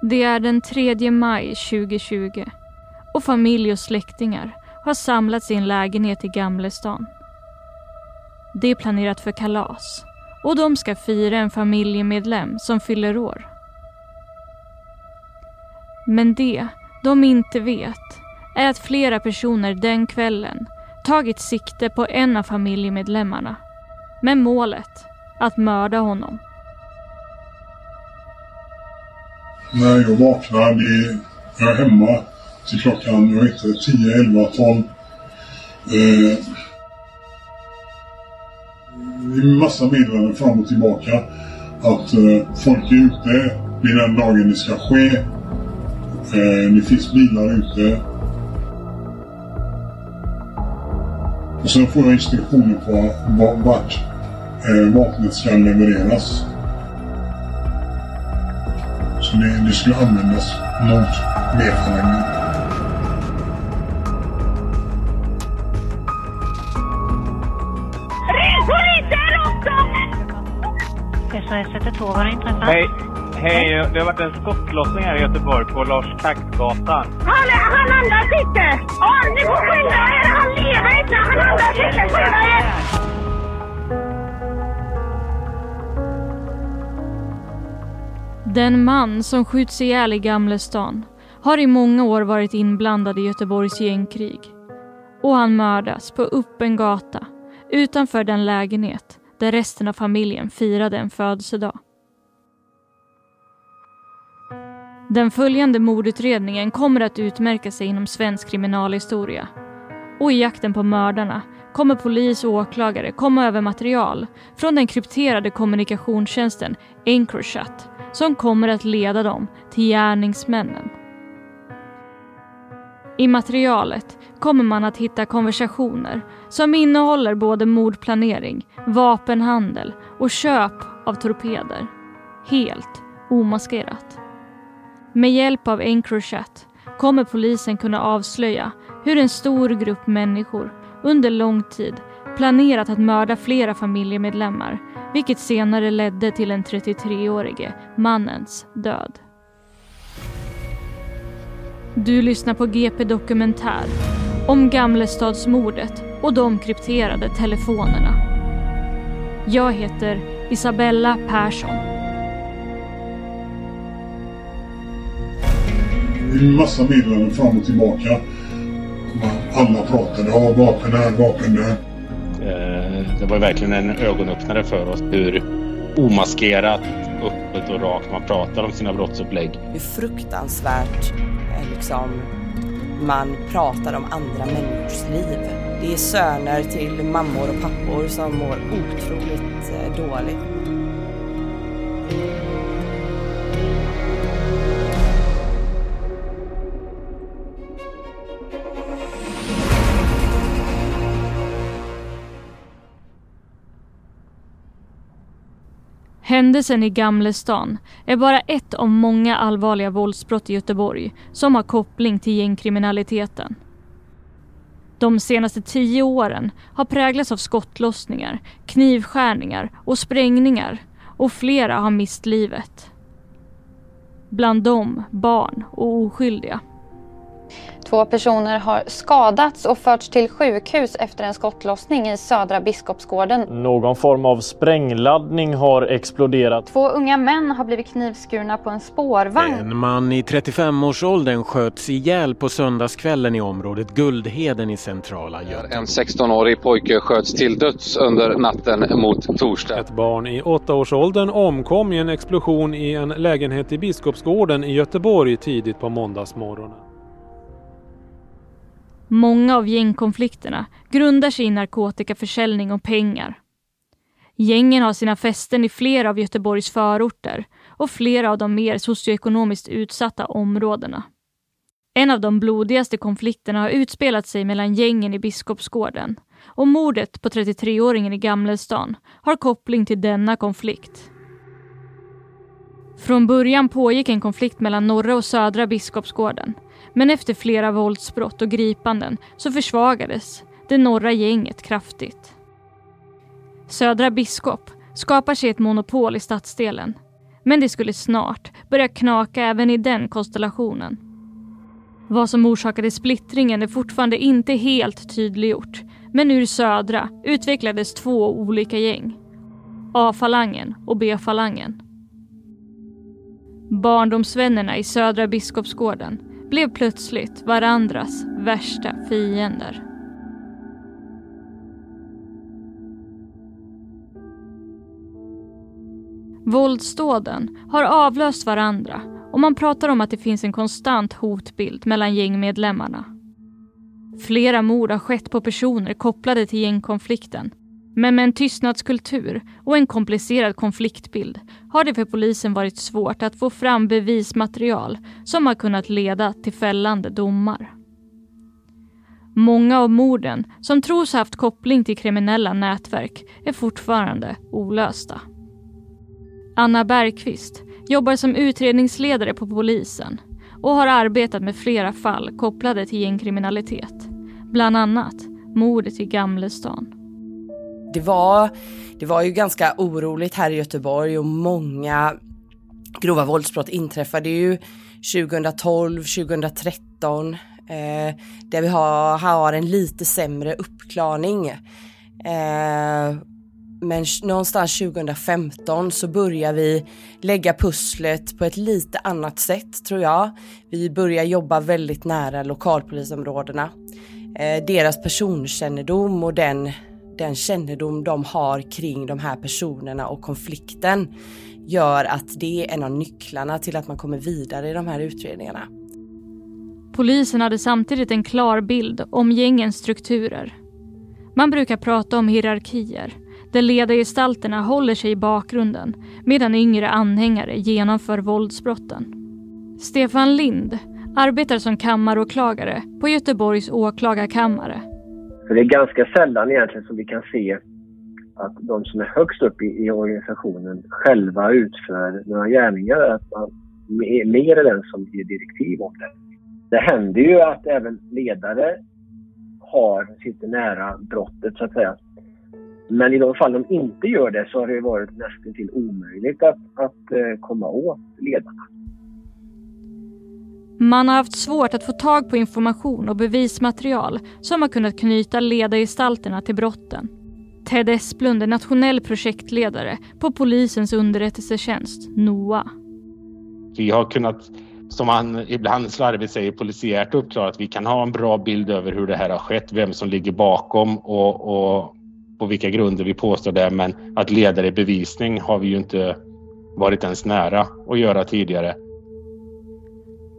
Det är den 3 maj 2020 och familj och släktingar har samlats i en lägenhet i Gamlestan. Det är planerat för kalas och de ska fira en familjemedlem som fyller år. Men det de inte vet är att flera personer den kvällen tagit sikte på en av familjemedlemmarna med målet att mörda honom. När jag vaknar, det är, jag är hemma till klockan, jag vet inte, 10, 11, 12. Eh, det är massa meddelanden fram och tillbaka. Att eh, folk är ute, det är den dagen det ska ske. Eh, det finns bilar ute. Och sen får jag instruktioner på vart eh, vapnet ska levereras. Så det, det skulle användas mot. Ring polisen också! SOS 112, vad har inträffat? Hej, hej. Det har varit en skottlossning här i Göteborg på Lars Taktgatan. Han, han andas inte! Ja, ni får skynda er! Han lever inte! Han andas inte! Skynda er! Den man som skjuts ihjäl i Gamlestan har i många år varit inblandad i Göteborgs gängkrig. Och han mördas på öppen gata utanför den lägenhet där resten av familjen firade en födelsedag. Den följande mordutredningen kommer att utmärka sig inom svensk kriminalhistoria. Och i jakten på mördarna kommer polis och åklagare komma över material från den krypterade kommunikationstjänsten Encrochat som kommer att leda dem till gärningsmännen. I materialet kommer man att hitta konversationer som innehåller både mordplanering, vapenhandel och köp av torpeder. Helt omaskerat. Med hjälp av Encrochat kommer polisen kunna avslöja hur en stor grupp människor under lång tid planerat att mörda flera familjemedlemmar vilket senare ledde till den 33-årige mannens död. Du lyssnar på GP Dokumentär om Gamlestadsmordet och de krypterade telefonerna. Jag heter Isabella Persson. Det är en massa meddelanden fram och tillbaka. Alla pratade, ja vapen här, vapen där. Det var verkligen en ögonöppnare för oss hur omaskerat, öppet och rakt man pratar om sina brottsupplägg. hur fruktansvärt eh, liksom, man pratar om andra människors liv. Det är söner till mammor och pappor som mår otroligt eh, dåligt. Händelsen i Gamlestan är bara ett av många allvarliga våldsbrott i Göteborg som har koppling till gängkriminaliteten. De senaste tio åren har präglats av skottlossningar, knivskärningar och sprängningar och flera har mist livet. Bland dem barn och oskyldiga. Två personer har skadats och förts till sjukhus efter en skottlossning i södra Biskopsgården. Någon form av sprängladdning har exploderat. Två unga män har blivit knivskurna på en spårvagn. En man i 35-årsåldern sköts ihjäl på söndagskvällen i området Guldheden i centrala Göteborg. En 16-årig pojke sköts till döds under natten mot torsdag. Ett barn i 8-årsåldern omkom i en explosion i en lägenhet i Biskopsgården i Göteborg tidigt på måndagsmorgonen. Många av gängkonflikterna grundar sig i narkotikaförsäljning och pengar. Gängen har sina fästen i flera av Göteborgs förorter och flera av de mer socioekonomiskt utsatta områdena. En av de blodigaste konflikterna har utspelat sig mellan gängen i Biskopsgården och mordet på 33-åringen i Gamlestan har koppling till denna konflikt. Från början pågick en konflikt mellan norra och södra Biskopsgården men efter flera våldsbrott och gripanden så försvagades det norra gänget kraftigt. Södra Biskop skapar sig ett monopol i stadsdelen. Men det skulle snart börja knaka även i den konstellationen. Vad som orsakade splittringen är fortfarande inte helt tydliggjort. Men ur södra utvecklades två olika gäng. A-falangen och B-falangen. Barndomsvännerna i södra Biskopsgården blev plötsligt varandras värsta fiender. Våldsdåden har avlöst varandra och man pratar om att det finns en konstant hotbild mellan gängmedlemmarna. Flera mord har skett på personer kopplade till gängkonflikten. Men med en tystnadskultur och en komplicerad konfliktbild har det för polisen varit svårt att få fram bevismaterial som har kunnat leda till fällande domar. Många av morden som tros ha haft koppling till kriminella nätverk är fortfarande olösta. Anna Bergqvist jobbar som utredningsledare på polisen och har arbetat med flera fall kopplade till gängkriminalitet. Bland annat mordet i Gamlestan. Det var, det var ju ganska oroligt här i Göteborg och många grova våldsbrott inträffade ju 2012, 2013 eh, där vi har, har en lite sämre uppklarning. Eh, men någonstans 2015 så börjar vi lägga pusslet på ett lite annat sätt tror jag. Vi börjar jobba väldigt nära lokalpolisområdena. Eh, deras personkännedom och den, den kännedom de har kring de här personerna och konflikten gör att det är en av nycklarna till att man kommer vidare i de här utredningarna. Polisen hade samtidigt en klar bild om gängens strukturer. Man brukar prata om hierarkier där ledargestalterna håller sig i bakgrunden medan yngre anhängare genomför våldsbrotten. Stefan Lind arbetar som kammaråklagare på Göteborgs åklagarkammare. För det är ganska sällan egentligen som vi kan se att de som är högst upp i, i organisationen själva utför några gärningar, att man mer är den som ger direktiv om det. Det händer ju att även ledare har, sitter nära brottet så att säga. Men i de fall de inte gör det så har det varit nästan till omöjligt att, att eh, komma åt ledarna. Man har haft svårt att få tag på information och bevismaterial som har kunnat knyta ledargestalterna till brotten. Ted Esplund är nationell projektledare på polisens underrättelsetjänst, NOA. Vi har kunnat, som han ibland slarvigt säger, polisiärt uppklara att vi kan ha en bra bild över hur det här har skett, vem som ligger bakom och, och på vilka grunder vi påstår det. Men att leda i bevisning har vi ju inte varit ens nära att göra tidigare.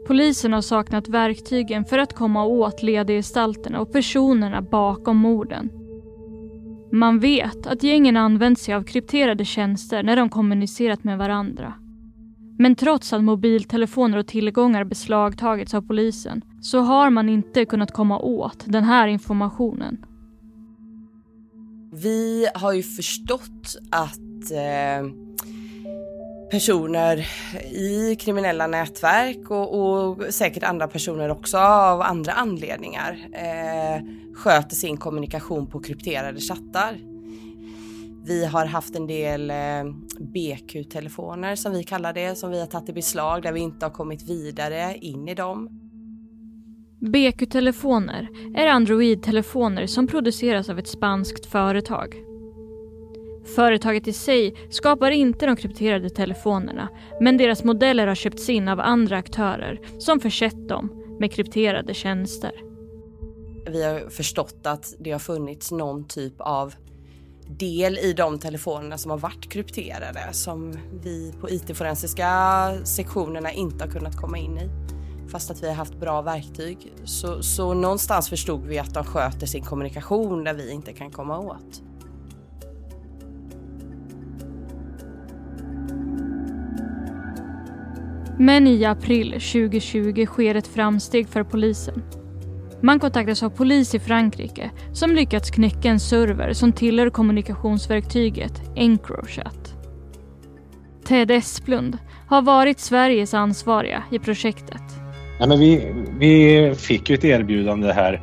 Polisen har saknat verktygen för att komma åt ledargestalterna och personerna bakom morden. Man vet att gängen använt sig av krypterade tjänster när de kommunicerat med varandra. Men trots att mobiltelefoner och tillgångar beslagtagits av polisen så har man inte kunnat komma åt den här informationen. Vi har ju förstått att eh, personer i kriminella nätverk och, och, säkert andra personer också av andra anledningar eh, sköter sin kommunikation på krypterade chattar. Vi har haft en del eh, BQ-telefoner som vi kallar det, som vi har tagit i beslag där vi inte har kommit vidare in i dem. BQ-telefoner är Android-telefoner som produceras av ett spanskt företag. Företaget i sig skapar inte de krypterade telefonerna men deras modeller har köpts in av andra aktörer som försett dem med krypterade tjänster. Vi har förstått att det har funnits någon typ av del i de telefonerna som har varit krypterade som vi på IT-forensiska sektionerna inte har kunnat komma in i. Fast att vi har haft bra verktyg. Så, så någonstans förstod vi att de sköter sin kommunikation där vi inte kan komma åt. Men i april 2020 sker ett framsteg för polisen. Man kontaktas av polis i Frankrike som lyckats knäcka en server som tillhör kommunikationsverktyget Encrochat. Ted Esplund har varit Sveriges ansvariga i projektet. Ja, men vi, vi fick ju ett erbjudande här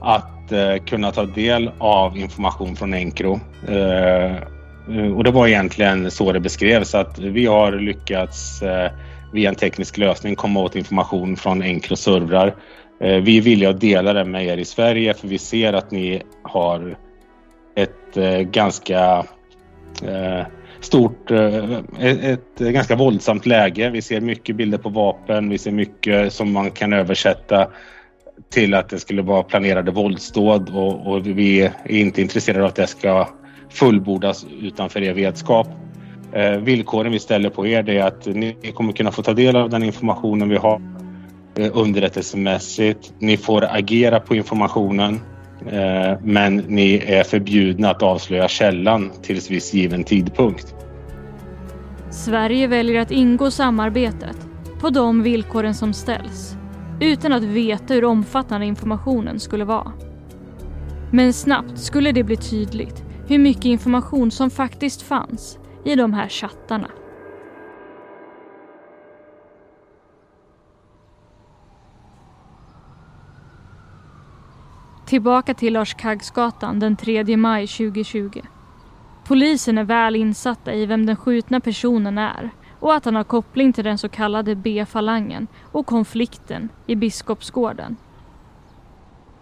att eh, kunna ta del av information från Encro. Eh, och det var egentligen så det beskrevs att vi har lyckats eh, via en teknisk lösning komma åt information från Encro servrar. Eh, vi är villiga att dela det med er i Sverige för vi ser att ni har ett eh, ganska eh, stort, ett ganska våldsamt läge. Vi ser mycket bilder på vapen, vi ser mycket som man kan översätta till att det skulle vara planerade våldsdåd och, och vi är inte intresserade av att det ska fullbordas utanför er vetskap. Eh, villkoren vi ställer på er är att ni kommer kunna få ta del av den informationen vi har eh, underrättelsemässigt. Ni får agera på informationen eh, men ni är förbjudna att avslöja källan tills viss given tidpunkt. Sverige väljer att ingå samarbetet på de villkoren som ställs utan att veta hur omfattande informationen skulle vara. Men snabbt skulle det bli tydligt hur mycket information som faktiskt fanns i de här chattarna. Tillbaka till Lars Kaggsgatan den 3 maj 2020. Polisen är väl insatta i vem den skjutna personen är och att han har koppling till den så kallade B-falangen och konflikten i Biskopsgården.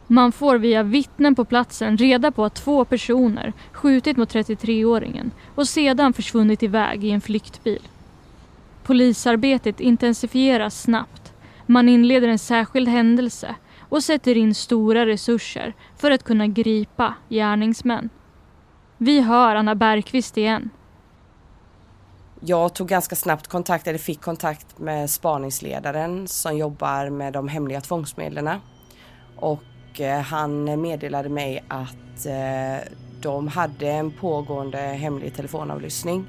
Man får via vittnen på platsen reda på att två personer skjutit mot 33-åringen och sedan försvunnit iväg i en flyktbil. Polisarbetet intensifieras snabbt. Man inleder en särskild händelse och sätter in stora resurser för att kunna gripa gärningsmän. Vi hör Anna Bergqvist igen. Jag tog ganska snabbt kontakt, eller fick kontakt med spaningsledaren som jobbar med de hemliga tvångsmedlen. Och och eh, han meddelade mig att eh, de hade en pågående hemlig telefonavlyssning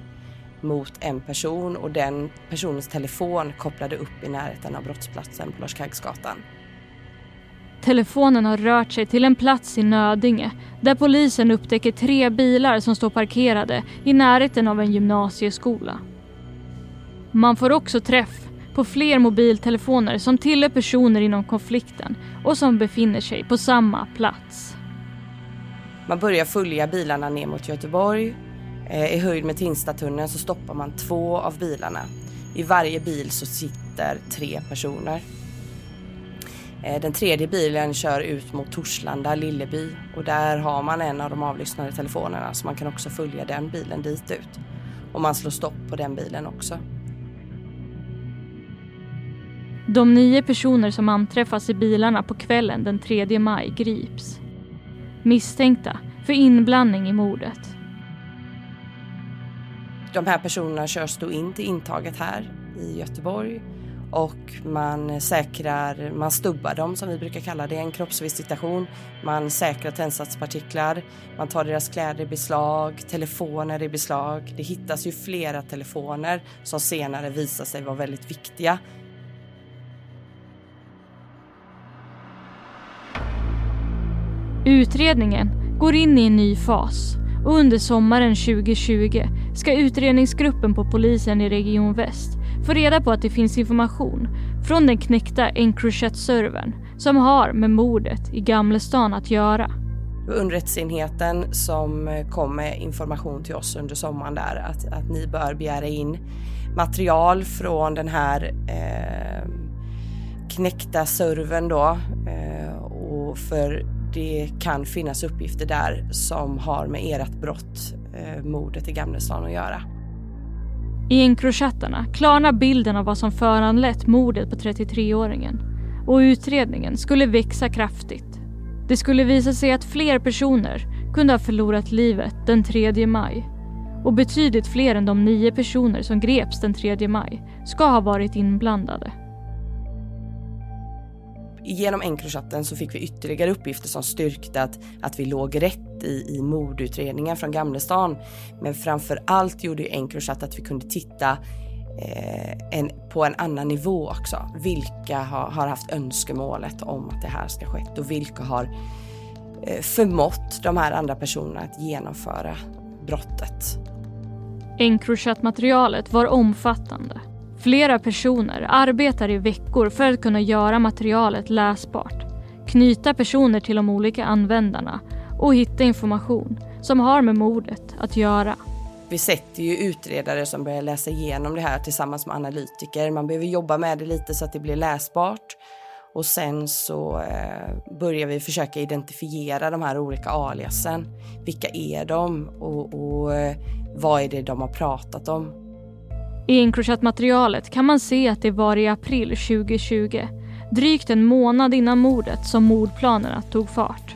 mot en person och den personens telefon kopplade upp i närheten av brottsplatsen på Larskaggsgatan. Telefonen har rört sig till en plats i Nödinge där polisen upptäcker tre bilar som står parkerade i närheten av en gymnasieskola. Man får också träff på fler mobiltelefoner som tillhör personer inom konflikten och som befinner sig på samma plats. Man börjar följa bilarna ner mot Göteborg. Eh, I höjd med Tingstadtunneln så stoppar man två av bilarna. I varje bil så sitter tre personer. Eh, den tredje bilen kör ut mot Torslanda, Lilleby och där har man en av de avlyssnade telefonerna så man kan också följa den bilen dit ut. Och man slår stopp på den bilen också. De nio personer som anträffas i bilarna på kvällen den 3 maj grips. Misstänkta för inblandning i mordet. De här personerna körs då in till intaget här i Göteborg och man säkrar, man stubbar dem som vi brukar kalla det, en kroppsvisitation. Man säkrar tändsatspartiklar, man tar deras kläder i beslag, telefoner i beslag. Det hittas ju flera telefoner som senare visar sig vara väldigt viktiga Utredningen går in i en ny fas och under sommaren 2020 ska utredningsgruppen på polisen i Region Väst få reda på att det finns information från den knäckta Encrochat-servern som har med mordet i Gamlestan att göra. Underrättelseenheten som kom med information till oss under sommaren där att, att ni bör begära in material från den här eh, knäckta servern då. Eh, och för det kan finnas uppgifter där som har med ert brott, eh, mordet i Gamlestan, att göra. I Encrochattarna klarnar bilden av vad som föranlett mordet på 33-åringen och utredningen skulle växa kraftigt. Det skulle visa sig att fler personer kunde ha förlorat livet den 3 maj och betydligt fler än de nio personer som greps den 3 maj ska ha varit inblandade. Genom Encrochatten så fick vi ytterligare uppgifter som styrkte att, att vi låg rätt i, i mordutredningen från Gamlestan. Men framför allt gjorde Encrochat att vi kunde titta eh, en, på en annan nivå också. Vilka har, har, haft önskemålet om att det här ska skett och vilka har eh, förmått de här andra personerna att genomföra brottet. Encrochat-materialet var omfattande. Flera personer arbetar i veckor för att kunna göra materialet läsbart, knyta personer till de olika användarna och hitta information som har med mordet att göra. Vi sätter ju utredare som börjar läsa igenom det här tillsammans med analytiker. Man behöver jobba med det lite så att det blir läsbart. Och sen så eh, börjar vi försöka identifiera de här olika aliasen. Vilka är de och, och eh, vad är det de har pratat om? I Encrochat-materialet kan man se att det var i april 2020, drygt en månad innan mordet, som mordplanerna tog fart.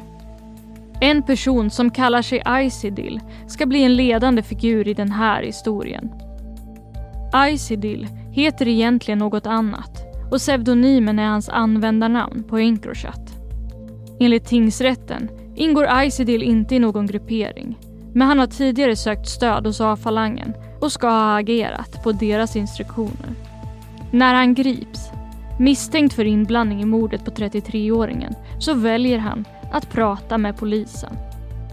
En person som kallar sig Icidil ska bli en ledande figur i den här historien. Icidil heter egentligen något annat och pseudonymen är hans användarnamn på Encrochat. Enligt tingsrätten ingår Icidil inte i någon gruppering men han har tidigare sökt stöd hos A-falangen och ska ha agerat på deras instruktioner. När han grips, misstänkt för inblandning i mordet på 33-åringen, så väljer han att prata med polisen.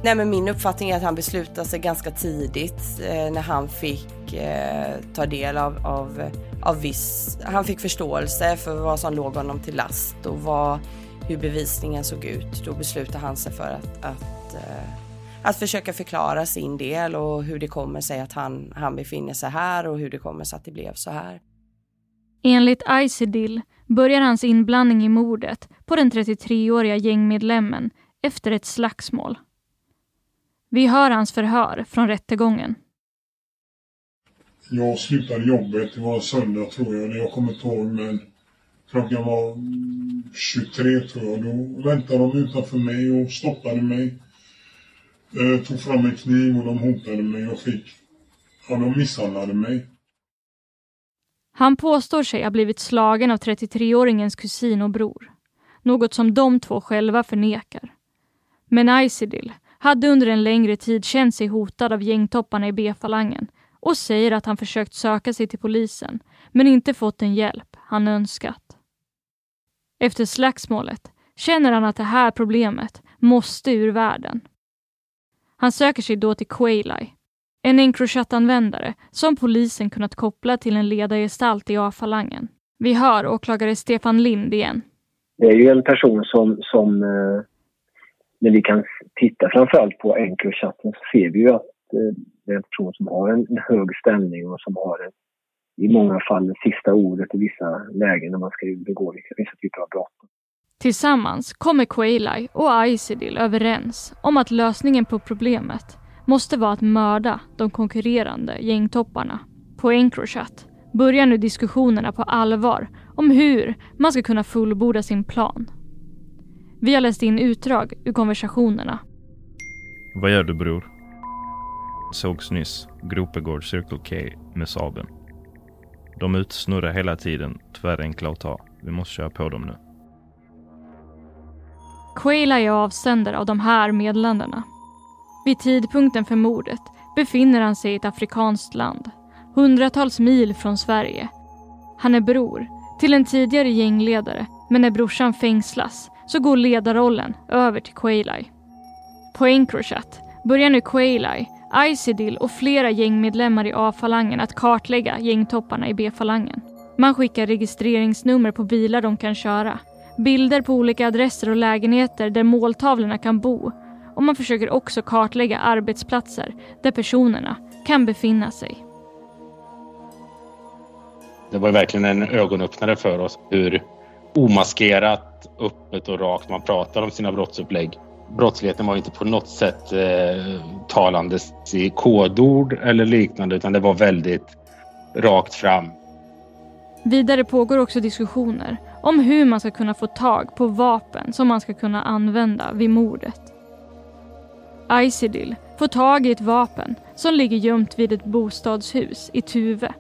Nej, men min uppfattning är att han beslutade sig ganska tidigt eh, när han fick eh, ta del av, av, av viss... Han fick förståelse för vad som låg honom till last och vad, hur bevisningen såg ut. Då beslutade han sig för att, att eh, att försöka förklara sin del och hur det kommer sig att han, han befinner sig här och hur det kommer sig att det blev så här. Enligt Icidil börjar hans inblandning i mordet på den 33-åriga gängmedlemmen efter ett slagsmål. Vi hör hans förhör från rättegången. Jag slutade jobbet, det var söndag tror jag, jag kommer inte ihåg men klockan var 23 tror jag. Då väntade de utanför mig och stoppade mig. Eh, jag tog fram en kniv och de hotade mig och fick... Ja, de misshandlade mig. Han påstår sig ha blivit slagen av 33-åringens kusin och bror. Något som de två själva förnekar. Men Aisidil hade under en längre tid känt sig hotad av gängtopparna i B-falangen och säger att han försökt söka sig till polisen men inte fått den hjälp han önskat. Efter slagsmålet känner han att det här problemet måste ur världen. Han söker sig då till Quaylai, en Encrochat-användare som polisen kunnat koppla till en ledargestalt i A-falangen. Vi hör åklagare Stefan Lind igen. Det är ju en person som, som eh, när vi kan titta framförallt på Encrochatten så ser vi ju att eh, det är en person som har en, en hög ställning och som har en, i många fall det sista ordet i vissa lägen när man ska begå vissa typer av brott. Tillsammans kommer Quaeli och Icidil överens om att lösningen på problemet måste vara att mörda de konkurrerande gängtopparna. På Encrochat börjar nu diskussionerna på allvar om hur man ska kunna fullborda sin plan. Vi har läst in utdrag ur konversationerna. Vad gör du bror? Sågs nyss, Gropegård Circle K med Saben. De utsnurrar hela tiden, tvärenkla att ta. Vi måste köra på dem nu. Quayla är avsändare av de här meddelandena. Vid tidpunkten för mordet befinner han sig i ett afrikanskt land, hundratals mil från Sverige. Han är bror till en tidigare gängledare, men när brorsan fängslas så går ledarrollen över till Quaylai. På Encrochat börjar nu Quaylai, Icidil och flera gängmedlemmar i A-falangen att kartlägga gängtopparna i B-falangen. Man skickar registreringsnummer på bilar de kan köra bilder på olika adresser och lägenheter där måltavlorna kan bo och man försöker också kartlägga arbetsplatser där personerna kan befinna sig. Det var verkligen en ögonöppnare för oss hur omaskerat, öppet och rakt. Man pratar om sina brottsupplägg. Brottsligheten var inte på något sätt eh, talandes i kodord eller liknande utan det var väldigt rakt fram. Vidare pågår också diskussioner om hur man ska kunna få tag på vapen som man ska kunna använda vid mordet. Isidil får tag i ett vapen som ligger gömt vid ett bostadshus i Tuve.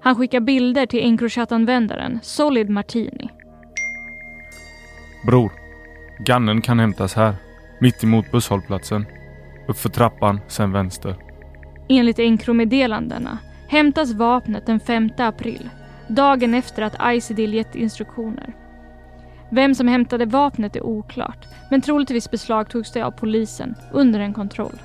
Han skickar bilder till Encrochat-användaren Solid Martini. Bror, gannen kan hämtas här. Mitt emot busshållplatsen. Uppför trappan, sen vänster. Enligt Encromeddelandena hämtas vapnet den 5 april, dagen efter att Icedil gett instruktioner. Vem som hämtade vapnet är oklart, men troligtvis beslagtogs det av polisen under en kontroll.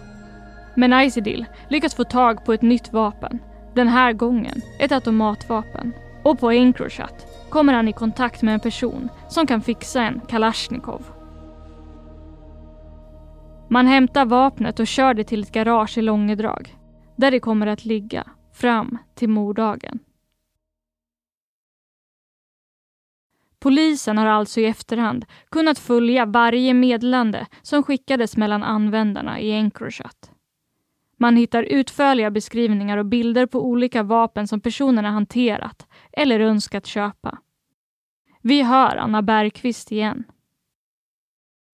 Men Icedil lyckas få tag på ett nytt vapen, den här gången ett automatvapen. Och på Encrochat kommer han i kontakt med en person som kan fixa en Kalashnikov. Man hämtar vapnet och kör det till ett garage i Långedrag, där det kommer att ligga fram till morddagen. Polisen har alltså i efterhand kunnat följa varje meddelande som skickades mellan användarna i Encrochat. Man hittar utförliga beskrivningar och bilder på olika vapen som personerna hanterat eller önskat köpa. Vi hör Anna Bergqvist igen.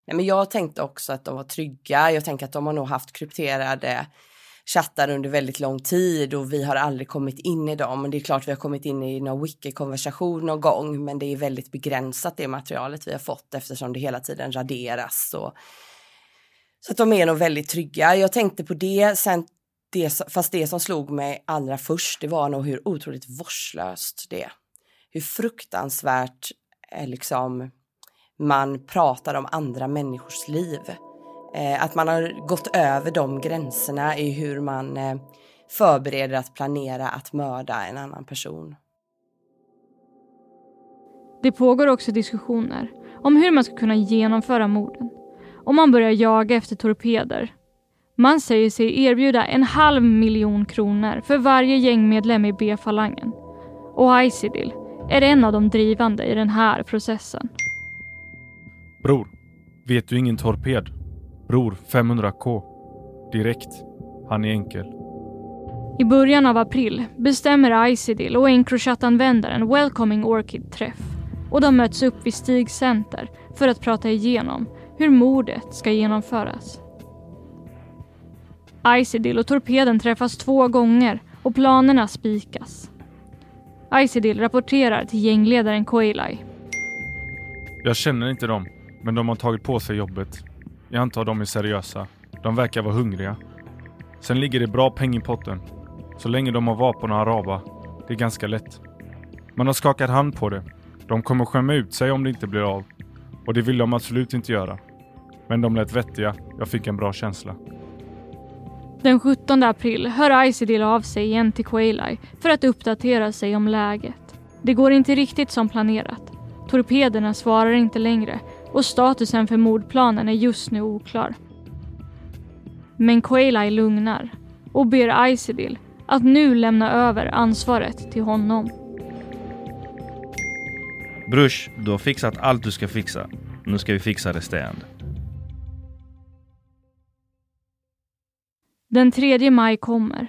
Nej, men jag tänkte också att de var trygga. Jag tänker att de har nog haft krypterade chattar under väldigt lång tid och vi har aldrig kommit in i dem. Det är klart vi har kommit in i någon wiki-konversation någon gång men det är väldigt begränsat det materialet vi har fått eftersom det hela tiden raderas. Och... Så att de är nog väldigt trygga. Jag tänkte på det sen det, fast det som slog mig allra först det var nog hur otroligt vårdslöst det är. Hur fruktansvärt eh, liksom man pratar om andra människors liv. Eh, att man har gått över de gränserna i hur man eh, förbereder att planera att mörda en annan person. Det pågår också diskussioner om hur man ska kunna genomföra morden. Om man börjar jaga efter torpeder. Man säger sig erbjuda en halv miljon kronor för varje gängmedlem i B-falangen. Och Isidil är en av de drivande i den här processen. Bror, vet du ingen torped? Bror, 500k. Direkt. Han är enkel. I början av april bestämmer Icidil och Encrochat-användaren Welcoming Orchid träff. Och de möts upp vid Stig Center för att prata igenom hur mordet ska genomföras. Icidil och Torpeden träffas två gånger och planerna spikas. Icidil rapporterar till gängledaren Koilai. Jag känner inte dem, men de har tagit på sig jobbet. Jag antar de är seriösa. De verkar vara hungriga. Sen ligger det bra peng i potten. Så länge de har vapen och araba. Det är ganska lätt. Man har skakat hand på det. De kommer skämma ut sig om det inte blir av. Och det vill de absolut inte göra. Men de lät vettiga. Jag fick en bra känsla. Den 17 april hör Icidil av sig igen till Quailai för att uppdatera sig om läget. Det går inte riktigt som planerat. Torpederna svarar inte längre och statusen för mordplanen är just nu oklar. Men Quailai lugnar och ber Isidil att nu lämna över ansvaret till honom. Brush, du har fixat allt du ska fixa. Nu ska vi fixa resterande. Den 3 maj kommer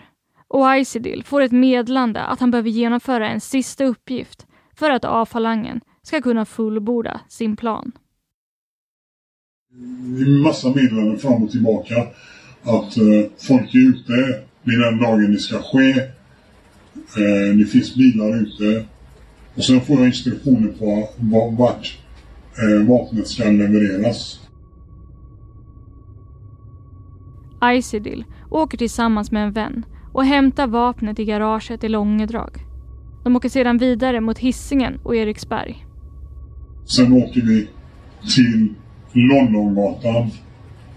och Isidil får ett meddelande att han behöver genomföra en sista uppgift för att A-falangen ska kunna fullborda sin plan. Det är massa meddelanden fram och tillbaka att eh, folk är ute. Det är den dagen det ska ske. Eh, det finns bilar ute. Och sen får jag instruktioner på vart eh, vapnet ska levereras. Isidil åker tillsammans med en vän och hämtar vapnet i garaget i Långedrag. De åker sedan vidare mot Hissingen och Eriksberg. Sen åker vi till Londongatan.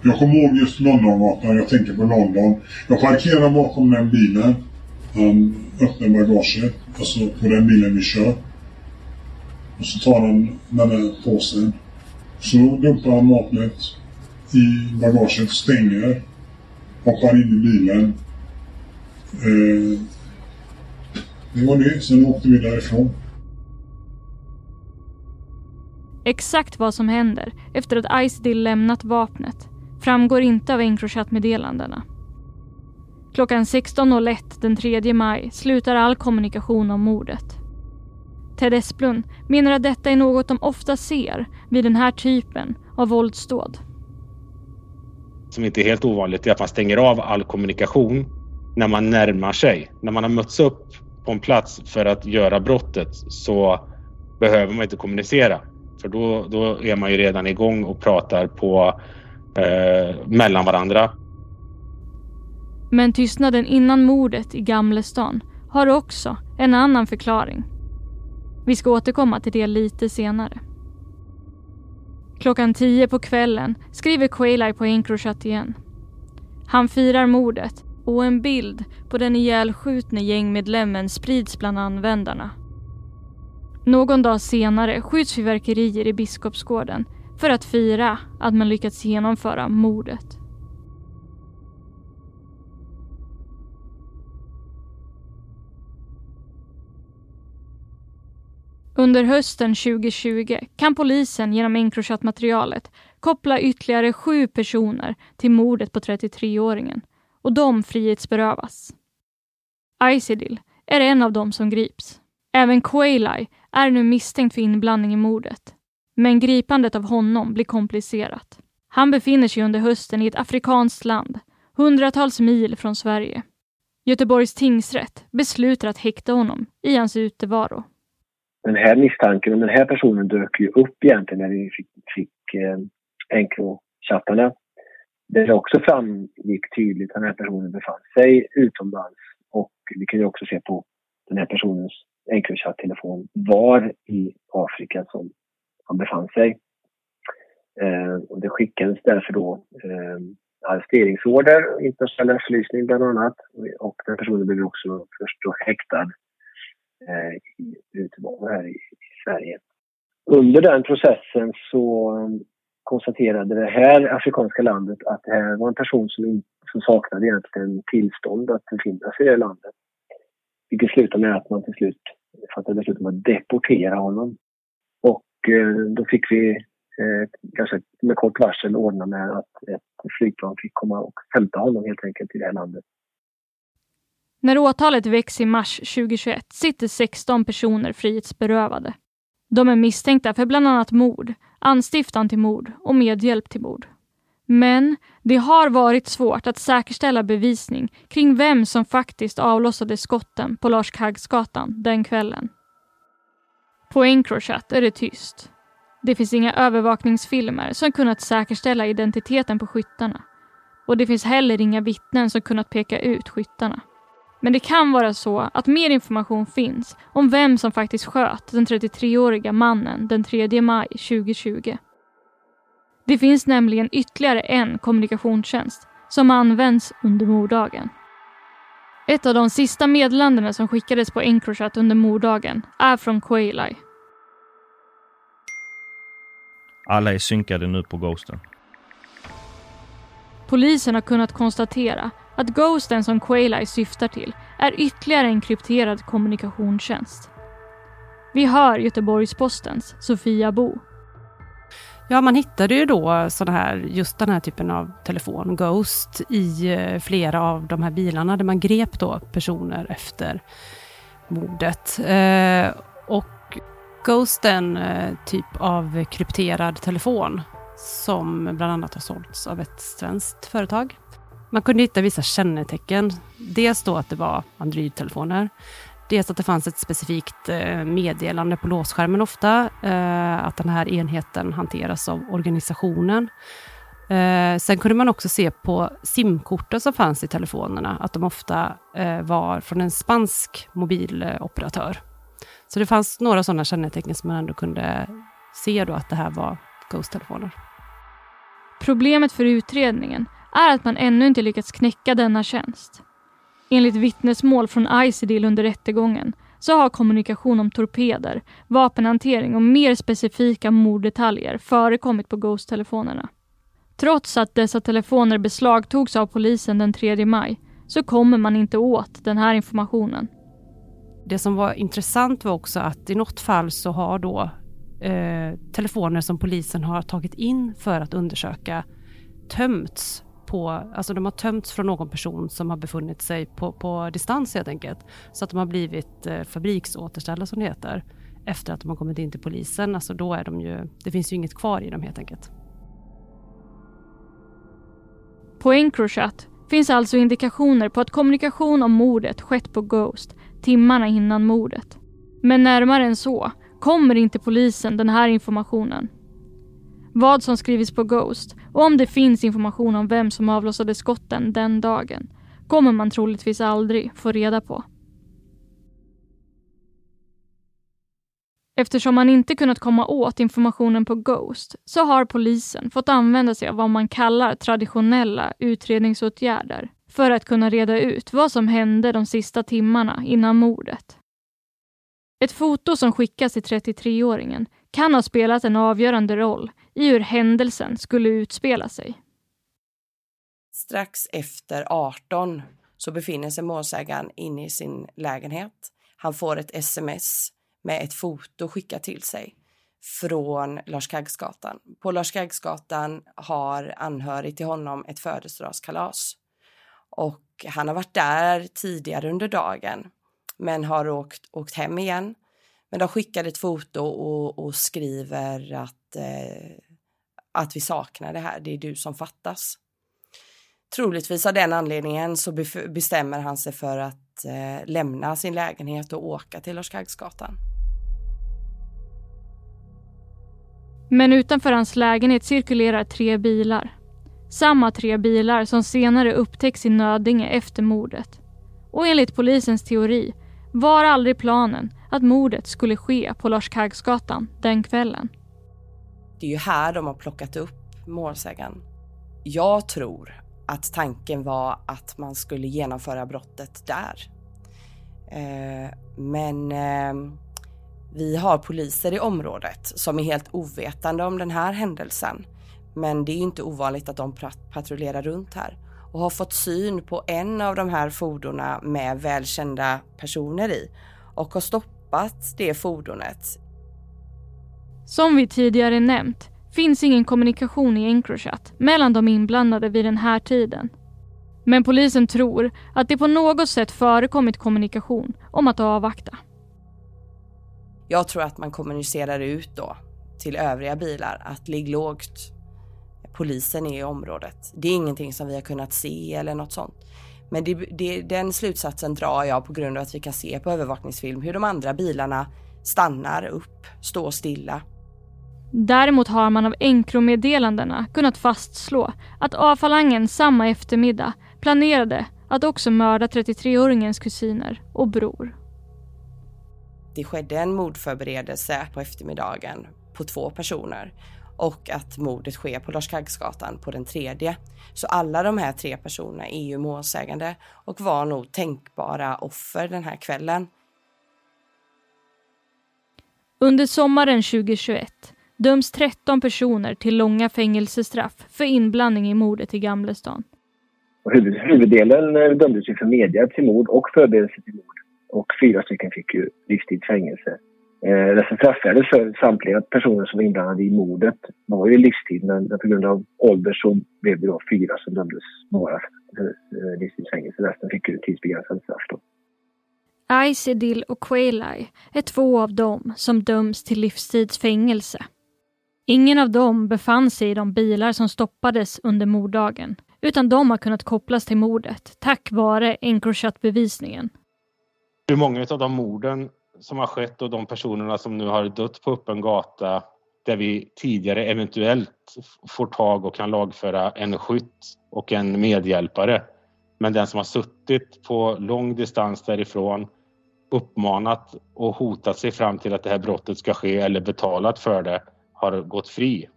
Jag kommer ihåg just Londongatan, jag tänker på London. Jag parkerar bakom den bilen. Han öppnar bagaget, alltså på den bilen vi kör. Och så tar han den där påsen. Så dumpar han vapnet i bagaget, stänger, hoppar in i bilen. Eh, det var det, sen åkte vi därifrån. Exakt vad som händer efter att Icedill lämnat vapnet framgår inte av Encrochat-meddelandena. Klockan 16.01 den 3 maj slutar all kommunikation om mordet. Ted Esplund menar att detta är något de ofta ser vid den här typen av våldsdåd. Som inte är helt ovanligt är att man stänger av all kommunikation när man närmar sig. När man har mötts upp på en plats för att göra brottet så behöver man inte kommunicera. För då, då är man ju redan igång och pratar på eh, mellan varandra. Men tystnaden innan mordet i Gamlestan har också en annan förklaring. Vi ska återkomma till det lite senare. Klockan tio på kvällen skriver Quayley på Encrochat igen. Han firar mordet och en bild på den ihjälskjutne gängmedlemmen sprids bland användarna. Någon dag senare skjuts fyrverkerier i Biskopsgården för att fira att man lyckats genomföra mordet. Under hösten 2020 kan polisen genom Encrochat-materialet koppla ytterligare sju personer till mordet på 33-åringen och de frihetsberövas. Isidil är en av dem som grips. Även Quayley är nu misstänkt för inblandning i mordet. Men gripandet av honom blir komplicerat. Han befinner sig under hösten i ett afrikanskt land, hundratals mil från Sverige. Göteborgs tingsrätt beslutar att häkta honom i hans utevaro. Den här misstanken om den här personen dök ju upp egentligen när vi fick, fick eh, Encrochattarna. Där det också framgick tydligt att den här personen befann sig utomlands och vi kunde också se på den här personens Encrochat-telefon var i Afrika som han befann sig. Eh, och det skickades därför då eh, arresteringsorder, internationell efterlysning bland annat. Och den personen blev också först då häktad eh, i Göteborg här i, i Sverige. Under den processen så eh, konstaterade det här afrikanska landet att det här var en person som, in, som saknade egentligen tillstånd att befinna sig i det landet. Vilket slutade med att man till slut fattade beslut om att deportera honom. Och eh, då fick vi eh, kanske med kort varsel ordna med att ett flygplan fick komma och hämta honom helt enkelt i det här landet. När åtalet väcks i mars 2021 sitter 16 personer frihetsberövade. De är misstänkta för bland annat mord, anstiftan till mord och medhjälp till mord. Men det har varit svårt att säkerställa bevisning kring vem som faktiskt avlossade skotten på Lars Kaggsgatan den kvällen. På Encrochat är det tyst. Det finns inga övervakningsfilmer som kunnat säkerställa identiteten på skyttarna. Och det finns heller inga vittnen som kunnat peka ut skyttarna. Men det kan vara så att mer information finns om vem som faktiskt sköt den 33-åriga mannen den 3 maj 2020. Det finns nämligen ytterligare en kommunikationstjänst som används under morddagen. Ett av de sista meddelandena som skickades på Encrochat under morddagen är från Quayley. Alla är synkade nu på Ghosten. Polisen har kunnat konstatera att Ghosten som Quayley syftar till är ytterligare en krypterad kommunikationstjänst. Vi hör Göteborgs-Postens Sofia Bo. Ja, man hittade ju då såna här, just den här typen av telefon, Ghost, i eh, flera av de här bilarna där man grep då personer efter mordet. Eh, och Ghost är en eh, typ av krypterad telefon som bland annat har sålts av ett svenskt företag. Man kunde hitta vissa kännetecken. Dels då att det var Android-telefoner. Dels att det fanns ett specifikt eh, meddelande på låsskärmen ofta. Eh, att den här enheten hanteras av organisationen. Eh, sen kunde man också se på simkorten som fanns i telefonerna att de ofta var från en spansk mobiloperatör. Så det fanns några sådana kännetecken som man ändå kunde se då att det här var Ghost-telefoner. Problemet för utredningen är att man ännu inte lyckats knäcka denna tjänst. Enligt vittnesmål från Icidil under rättegången så har kommunikation om torpeder, vapenhantering och mer specifika morddetaljer förekommit på Ghost-telefonerna. Trots att dessa telefoner beslagtogs av polisen den 3 maj så kommer man inte åt den här informationen. Det som var intressant var också att i något fall så har då eh, telefoner som polisen har tagit in för att undersöka tömts på, alltså de har tömts från någon person som har befunnit sig på, på distans helt enkelt. Så att de har blivit eh, fabriksåterställda som det heter efter att de har kommit in till polisen. Alltså då är de ju, det finns ju inget kvar i dem helt enkelt. På Encrochat finns alltså indikationer på att kommunikation om mordet skett på Ghost timmarna innan mordet. Men närmare än så kommer inte polisen den här informationen. Vad som skrivits på Ghost och om det finns information om vem som avlossade skotten den dagen kommer man troligtvis aldrig få reda på. Eftersom man inte kunnat komma åt informationen på Ghost så har polisen fått använda sig av vad man kallar traditionella utredningsåtgärder för att kunna reda ut vad som hände de sista timmarna innan mordet. Ett foto som skickas till 33-åringen kan ha spelat en avgörande roll i hur händelsen skulle utspela sig. Strax efter 18 så befinner sig målsägaren inne i sin lägenhet. Han får ett sms med ett foto skickat till sig från Lars Kaggsgatan. På Lars Kaggsgatan har anhörig till honom ett födelsedagskalas. Och han har varit där tidigare under dagen men har åkt, åkt hem igen. Men de skickar ett foto och, och skriver att, eh, att vi saknar det här, det är du som fattas. Troligtvis av den anledningen så bestämmer han sig för att eh, lämna sin lägenhet och åka till Lars-Kaggsgatan. Men utanför hans lägenhet cirkulerar tre bilar. Samma tre bilar som senare upptäcks i Nödinge efter mordet. Och enligt polisens teori var aldrig planen att mordet skulle ske på Lars Kaggsgatan den kvällen. Det är ju här de har plockat upp målsägaren. Jag tror att tanken var att man skulle genomföra brottet där. Eh, men eh, vi har poliser i området som är helt ovetande om den här händelsen. Men det är inte ovanligt att de patrullerar runt här och har fått syn på en av de här fordonen med välkända personer i och har stoppat det fordonet. Som vi tidigare nämnt finns ingen kommunikation i Encrochat mellan de inblandade vid den här tiden. Men polisen tror att det på något sätt förekommit kommunikation om att avvakta. Jag tror att man kommunicerar ut då till övriga bilar att ligg lågt. Polisen är i området. Det är ingenting som vi har kunnat se eller något sånt. Men det, det, den slutsatsen drar jag på grund av att vi kan se på övervakningsfilm hur de andra bilarna stannar upp, står stilla. Däremot har man av Encromeddelandena kunnat fastslå att avfalangen samma eftermiddag planerade att också mörda 33-åringens kusiner och bror. Det skedde en mordförberedelse på eftermiddagen på två personer och att mordet sker på Lars Kaggsgatan på den tredje. Så alla de här tre personerna är ju målsägande och var nog tänkbara offer den här kvällen. Under sommaren 2021 döms 13 personer till långa fängelsestraff för inblandning i mordet i Gamlestan. Huvuddelen eh, dömdes ju för media till mord och förberedelse till mord och fyra stycken fick ju livstids fängelse. Eh, dessa straffvärdet för samtliga personer som var inblandade i mordet var ju livstid men på grund av ålder så blev det då fyra som dömdes bara för eh, livstidsfängelse. Resten fick ju tidsbegränsade straff då. Aisedil och Quaylai är två av dem som döms till livstidsfängelse. Ingen av dem befann sig i de bilar som stoppades under morddagen utan de har kunnat kopplas till mordet tack vare Encrochat-bevisningen. Hur många av de morden som har skett och de personerna som nu har dött på öppen gata där vi tidigare eventuellt får tag och kan lagföra en skytt och en medhjälpare. Men den som har suttit på lång distans därifrån uppmanat och hotat sig fram till att det här brottet ska ske eller betalat för det har gått fri.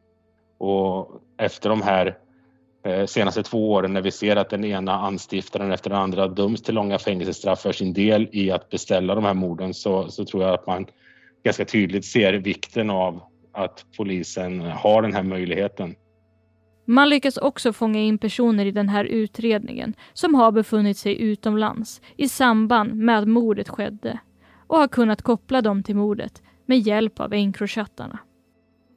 Och efter de här Eh, senaste två åren när vi ser att den ena anstiftaren efter den andra döms till långa fängelsestraff för sin del i att beställa de här morden så, så tror jag att man ganska tydligt ser vikten av att polisen har den här möjligheten. Man lyckas också fånga in personer i den här utredningen som har befunnit sig utomlands i samband med att mordet skedde och har kunnat koppla dem till mordet med hjälp av Encrochattarna.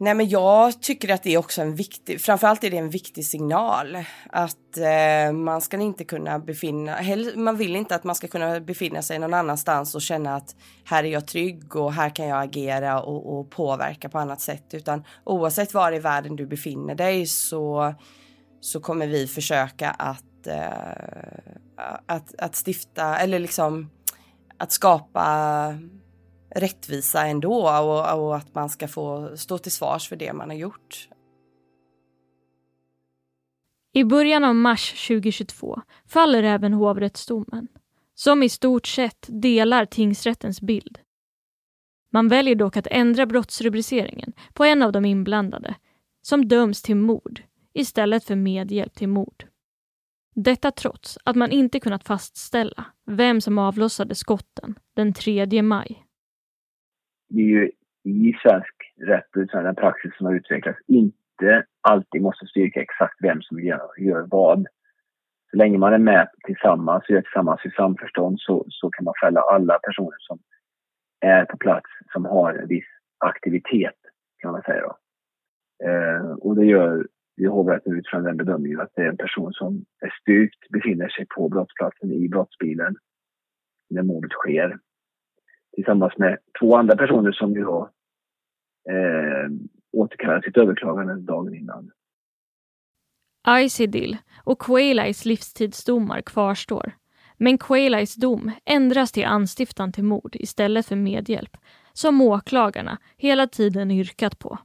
Nej men jag tycker att det är också en viktig, framförallt är det en viktig signal att eh, man ska inte kunna befinna, man vill inte att man ska kunna befinna sig någon annanstans och känna att här är jag trygg och här kan jag agera och, och påverka på annat sätt. Utan oavsett var i världen du befinner dig så, så kommer vi försöka att, eh, att, att stifta eller liksom att skapa rättvisa ändå och, och att man ska få stå till svars för det man har gjort. I början av mars 2022 faller även hovrättsdomen som i stort sett delar tingsrättens bild. Man väljer dock att ändra brottsrubriceringen på en av de inblandade som döms till mord istället för medhjälp till mord. Detta trots att man inte kunnat fastställa vem som avlossade skotten den 3 maj vi ju i svensk rätt och den praxis som har utvecklats inte alltid måste styrka exakt vem som gör, gör vad. Så länge man är med tillsammans och gör tillsammans i samförstånd så, så kan man fälla alla personer som är på plats som har en viss aktivitet kan man säga. Då. Eh, och det gör vi hovrätten utifrån den bedömningen att det är en person som är styrkt befinner sig på brottsplatsen i brottsbilen när mordet sker tillsammans med två andra personer som ju då eh, återkallade sitt överklagande dagen innan. Icidil och Quaylais livstidsdomar kvarstår. Men Quaylais dom ändras till anstiftan till mord istället för medhjälp, som åklagarna hela tiden yrkat på.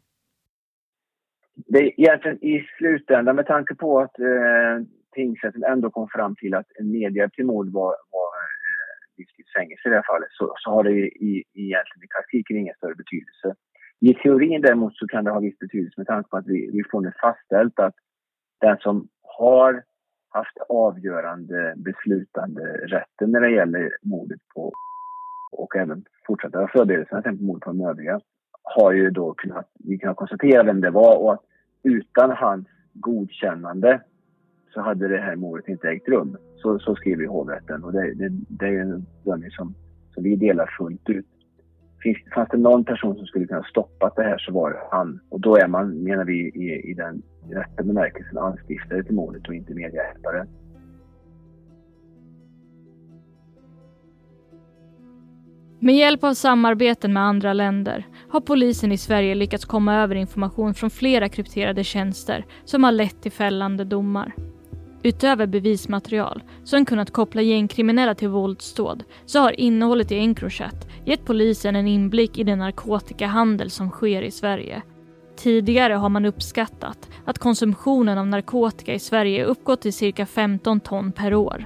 Det är egentligen i slutändan, med tanke på att eh, tingsrätten ändå kom fram till att en medhjälp till mord var, var livstids fängelse i det här fallet så, så har det i, i, egentligen i praktiken ingen större betydelse. I teorin däremot så kan det ha viss betydelse med tanke på att vi, vi får nu fastställt att den som har haft avgörande beslutande rätten när det gäller mordet på och även fortsatta förberedelserna till mordet på de övriga har ju då kunnat, vi kan konstatera vem det var och att utan hans godkännande så hade det här mordet inte ägt rum. Så, så skriver hovrätten och det, det, det är en bedömning som, som vi delar fullt ut. Finns, fanns det någon person som skulle kunna stoppa det här så var det han. Och då är man, menar vi, i, i den rätta bemärkelsen anstiftare till mordet och inte medhjälpare. Med hjälp av samarbeten med andra länder har polisen i Sverige lyckats komma över information från flera krypterade tjänster som har lett till fällande domar. Utöver bevismaterial som kunnat koppla gängkriminella till våldsdåd så har innehållet i Encrochat gett polisen en inblick i den narkotikahandel som sker i Sverige. Tidigare har man uppskattat att konsumtionen av narkotika i Sverige uppgått till cirka 15 ton per år.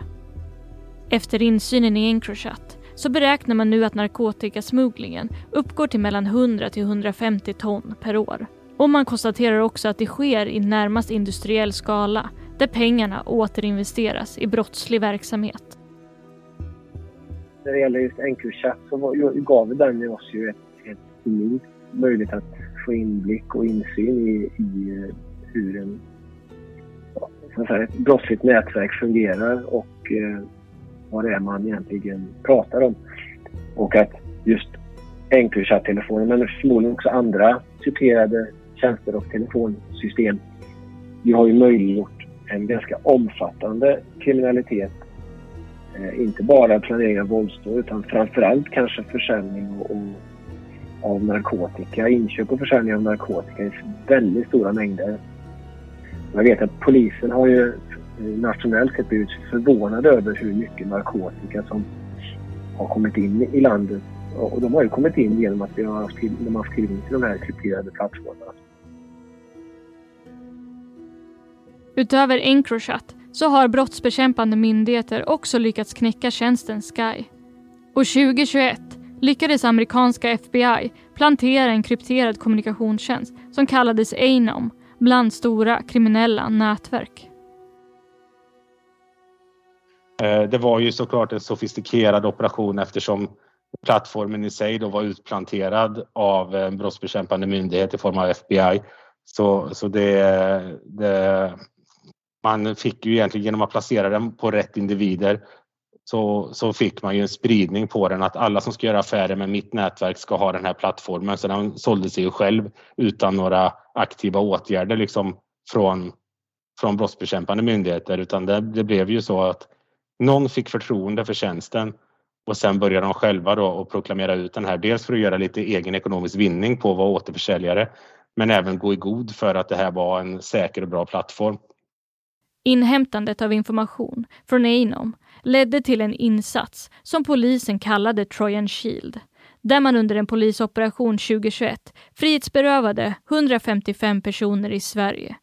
Efter insynen i Encrochat så beräknar man nu att narkotikasmugglingen uppgår till mellan 100 till 150 ton per år. Och man konstaterar också att det sker i närmast industriell skala där pengarna återinvesteras i brottslig verksamhet. När det gäller just Encrochat så gav den oss ju ett, helt unikt möjlighet att få inblick och insyn i, i eh, hur en, så säga, ett brottsligt nätverk fungerar och eh, vad det är man egentligen pratar om. Och att just Encrochat-telefonen, men förmodligen också andra citerade tjänster och telefonsystem, vi har ju möjliggjort en ganska omfattande kriminalitet. Eh, inte bara planering av våldsdåd utan framförallt kanske försäljning och, och, av narkotika, inköp och försäljning av narkotika i väldigt stora mängder. Jag vet att polisen har ju eh, nationellt sett blivit förvånade över hur mycket narkotika som har kommit in i landet. Och de har ju kommit in genom att vi har haft, de har haft tillgång till de här krypterade plattformarna. Utöver Encrochat så har brottsbekämpande myndigheter också lyckats knäcka tjänsten Sky. Och 2021 lyckades amerikanska FBI plantera en krypterad kommunikationstjänst som kallades Anom bland stora kriminella nätverk. Eh, det var ju såklart en sofistikerad operation eftersom plattformen i sig då var utplanterad av en brottsbekämpande myndighet i form av FBI. Så, så det, det man fick ju egentligen genom att placera den på rätt individer så, så fick man ju en spridning på den att alla som ska göra affärer med mitt nätverk ska ha den här plattformen. Så den sålde sig ju själv utan några aktiva åtgärder liksom från, från brottsbekämpande myndigheter utan det, det blev ju så att någon fick förtroende för tjänsten och sen började de själva då och proklamera ut den här. Dels för att göra lite egen ekonomisk vinning på att vara återförsäljare men även gå i god för att det här var en säker och bra plattform. Inhämtandet av information från Einom ledde till en insats som polisen kallade Trojan Shield där man under en polisoperation 2021 frihetsberövade 155 personer i Sverige.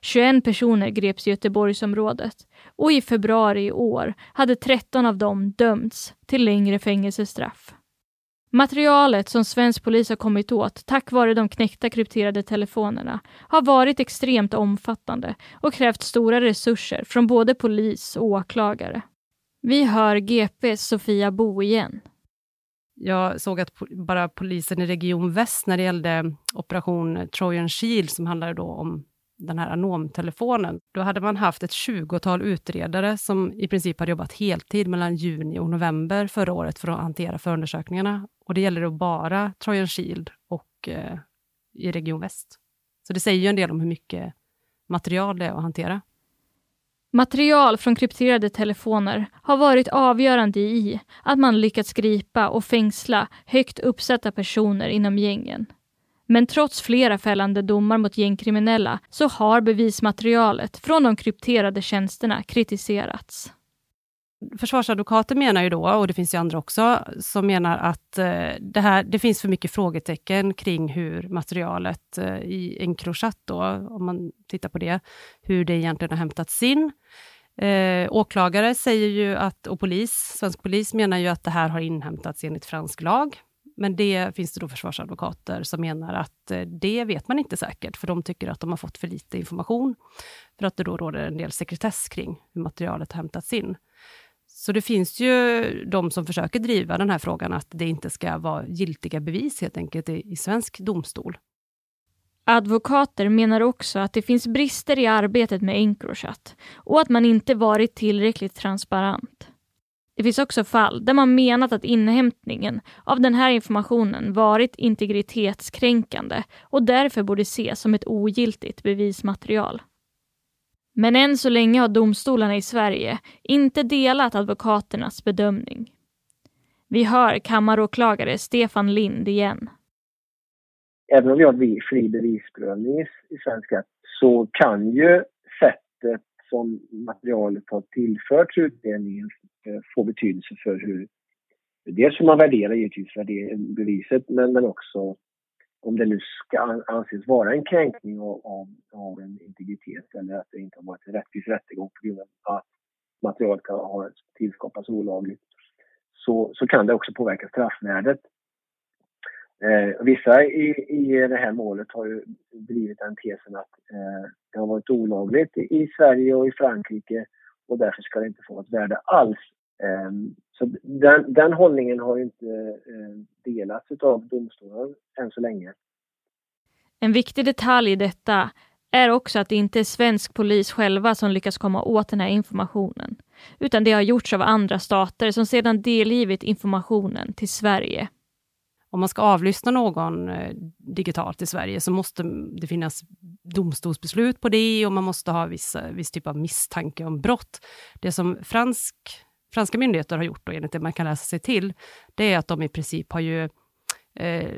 21 personer greps i Göteborgsområdet och i februari i år hade 13 av dem dömts till längre fängelsestraff. Materialet som svensk polis har kommit åt tack vare de knäckta krypterade telefonerna har varit extremt omfattande och krävt stora resurser från både polis och åklagare. Vi hör GPs Sofia Bo igen. Jag såg att bara polisen i Region Väst när det gällde operation Trojan Shield som handlade då om den här anomtelefonen, då hade man haft ett tjugotal utredare som i princip hade jobbat heltid mellan juni och november förra året för att hantera förundersökningarna. Och det gäller då bara Trojan Shield och eh, i Region Väst. Så det säger ju en del om hur mycket material det är att hantera. Material från krypterade telefoner har varit avgörande i att man lyckats gripa och fängsla högt uppsatta personer inom gängen. Men trots flera fällande domar mot gängkriminella så har bevismaterialet från de krypterade tjänsterna kritiserats. Försvarsadvokater menar ju då, och det finns ju andra också, som menar att eh, det, här, det finns för mycket frågetecken kring hur materialet eh, i Encrochat då, om man tittar på det, hur det egentligen har hämtats in. Eh, åklagare säger ju att, och polis, svensk polis menar ju att det här har inhämtats enligt fransk lag. Men det finns det då försvarsadvokater som menar att eh, det vet man inte säkert, för de tycker att de har fått för lite information, för att det då råder en del sekretess kring hur materialet har hämtats in. Så det finns ju de som försöker driva den här frågan att det inte ska vara giltiga bevis helt enkelt i, i svensk domstol. Advokater menar också att det finns brister i arbetet med Encrochat och att man inte varit tillräckligt transparent. Det finns också fall där man menat att inhämtningen av den här informationen varit integritetskränkande och därför borde ses som ett ogiltigt bevismaterial. Men än så länge har domstolarna i Sverige inte delat advokaternas bedömning. Vi hör kammaråklagare Stefan Lind igen. Även om vi har fri bevisprövning i svensk rätt så kan ju sättet som materialet har tillförts utredningen får få betydelse för hur dels hur man värderar givetvis beviset men, men också om det nu ska anses vara en kränkning av, av, av en integritet eller att det inte har varit en rättvis rättegång på grund av att materialet har tillskapats olagligt så, så kan det också påverka straffvärdet. Eh, vissa i, i det här målet har ju drivit den tesen att eh, det har varit olagligt i Sverige och i Frankrike och därför ska det inte få något värde alls. Ehm, så den, den hållningen har inte ehm, delats av domstolar än så länge. En viktig detalj i detta är också att det inte är svensk polis själva som lyckas komma åt den här informationen, utan det har gjorts av andra stater som sedan delgivit informationen till Sverige om man ska avlyssna någon eh, digitalt i Sverige så måste det finnas domstolsbeslut på det och man måste ha viss, eh, viss typ av misstanke om brott. Det som fransk, franska myndigheter har gjort, då, enligt det man kan läsa sig till, det är att de i princip har ju eh,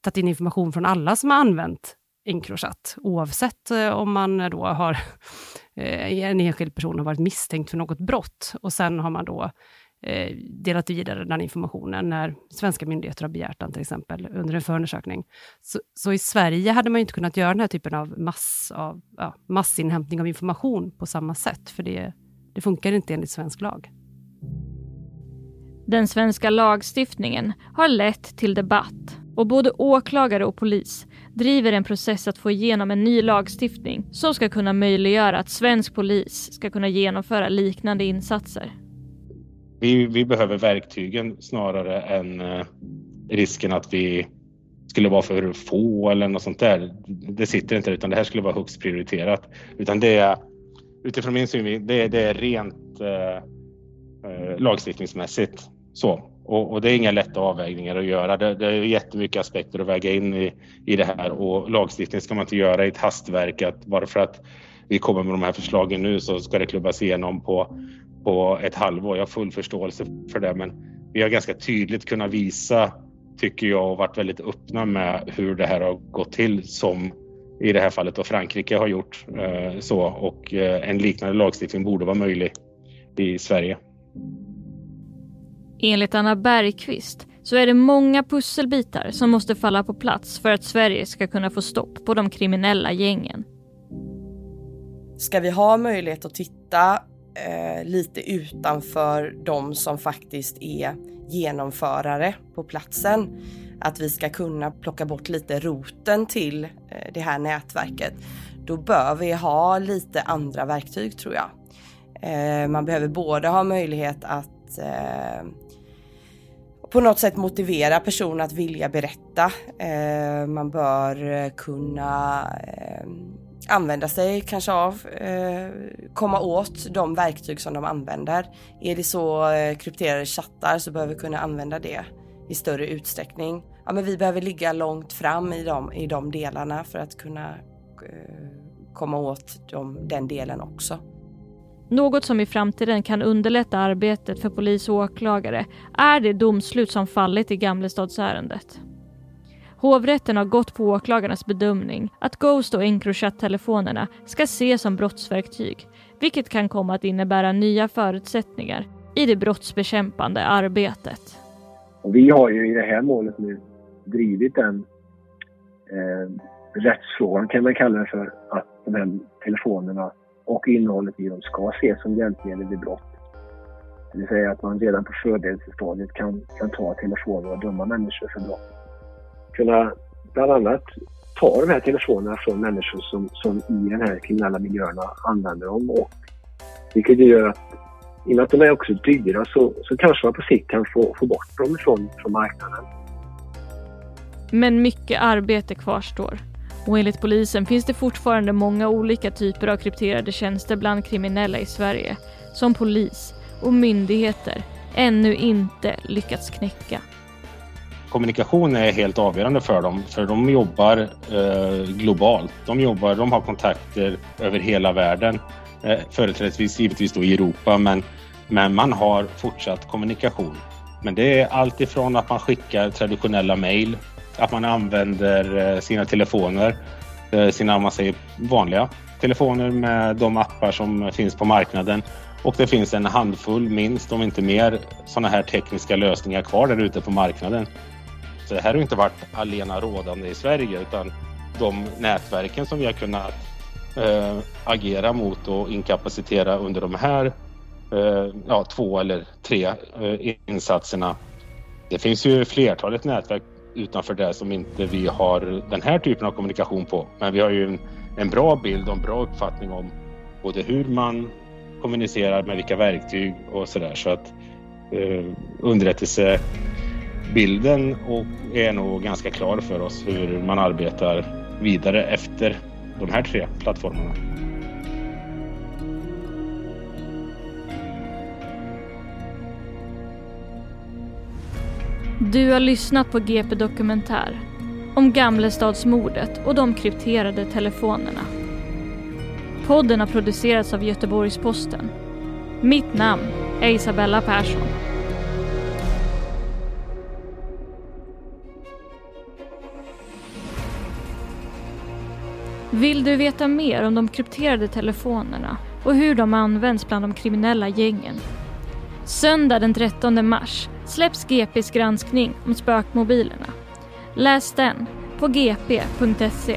tagit in information från alla som har använt Encrochat, oavsett eh, om man då har eh, en enskild person har varit misstänkt för något brott och sen har man då eh, delat vidare den informationen när svenska myndigheter har begärt den, till exempel, under en förundersökning. Så, så, i Sverige hade man inte kunnat göra den här typen av, mass, av ja, massinhämtning av information på samma sätt, för det, det funkar inte enligt svensk lag. Den svenska lagstiftningen har lett till debatt och både åklagare och polis driver en process att få igenom en ny lagstiftning som ska kunna möjliggöra att svensk polis ska kunna genomföra liknande insatser. Vi, vi behöver verktygen snarare än eh, risken att vi skulle vara för få eller något sånt där. Det sitter inte utan det här skulle vara högst prioriterat. Utan det är utifrån min synvinkel, det, det är rent eh, eh, lagstiftningsmässigt. Så. Och, och, det är inga lätta avvägningar att göra. Det, det är jättemycket aspekter att väga in i, i det här och lagstiftning ska man inte göra i ett hastverk att bara för att vi kommer med de här förslagen nu så ska det klubbas igenom på, på ett halvår. Jag har full förståelse för det men vi har ganska tydligt kunnat visa, tycker jag, och varit väldigt öppna med hur det här har gått till som i det här fallet då Frankrike har gjort eh, så och eh, en liknande lagstiftning borde vara möjlig i Sverige. Enligt Anna Bergqvist så är det många pusselbitar som måste falla på plats för att Sverige ska kunna få stopp på de kriminella gängen. Ska vi ha möjlighet att titta eh, lite utanför de som faktiskt är genomförare på platsen. Att vi ska kunna plocka bort lite roten till eh, det här nätverket. Då bör vi ha lite andra verktyg tror jag. Eh, man behöver både ha möjlighet att eh, på något sätt motivera personen att vilja berätta. Eh, man bör eh, kunna använda sig kanske av, eh, komma åt de verktyg som de använder. Är det så eh, krypterade chattar så behöver vi kunna använda det i större utsträckning. Ja, men vi behöver ligga långt fram i de, i de delarna för att kunna eh, komma åt de, den delen också. Något som i framtiden kan underlätta arbetet för polis och åklagare är det domslut som fallit i Gamlestadsärendet. Hovrätten har gått på åklagarnas bedömning att Ghost och Encrochat-telefonerna ska ses som brottsverktyg, vilket kan komma att innebära nya förutsättningar i det brottsbekämpande arbetet. vi har ju i det här målet nu drivit den eh, rättsfrågan kan man kalla det för, att de här telefonerna och innehållet i dem ska ses som hjälpmedel vid brott. Det vill säga att man redan på förberedelsestadiet kan, kan ta telefoner och döma människor för brott kunna bland annat ta de här telefonerna från människor som, som i den här kriminella miljöerna använder dem. Och, vilket gör att i och med att de är också dyra så, så kanske man på sikt kan få, få bort dem från, från marknaden. Men mycket arbete kvarstår. Och enligt polisen finns det fortfarande många olika typer av krypterade tjänster bland kriminella i Sverige som polis och myndigheter ännu inte lyckats knäcka kommunikation är helt avgörande för dem för de jobbar eh, globalt. De jobbar, de har kontakter över hela världen. Eh, företrädesvis givetvis då i Europa men, men man har fortsatt kommunikation. Men det är allt ifrån att man skickar traditionella mejl, att man använder eh, sina telefoner, eh, sina man säger, vanliga telefoner med de appar som finns på marknaden. Och det finns en handfull, minst om inte mer, sådana här tekniska lösningar kvar där ute på marknaden det här har inte varit alena rådande i Sverige utan de nätverken som vi har kunnat eh, agera mot och inkapacitera under de här eh, ja, två eller tre eh, insatserna. Det finns ju flertalet nätverk utanför det som inte vi har den här typen av kommunikation på. Men vi har ju en, en bra bild och en bra uppfattning om både hur man kommunicerar med vilka verktyg och sådär. Så att eh, underrättelse bilden och är nog ganska klar för oss hur man arbetar vidare efter de här tre plattformarna. Du har lyssnat på GP Dokumentär om Gamlestadsmordet och de krypterade telefonerna. Podden har producerats av Göteborgs-Posten. Mitt namn är Isabella Persson. Vill du veta mer om de krypterade telefonerna och hur de används bland de kriminella gängen? Söndag den 13 mars släpps GPs granskning om spökmobilerna. Läs den på gp.se.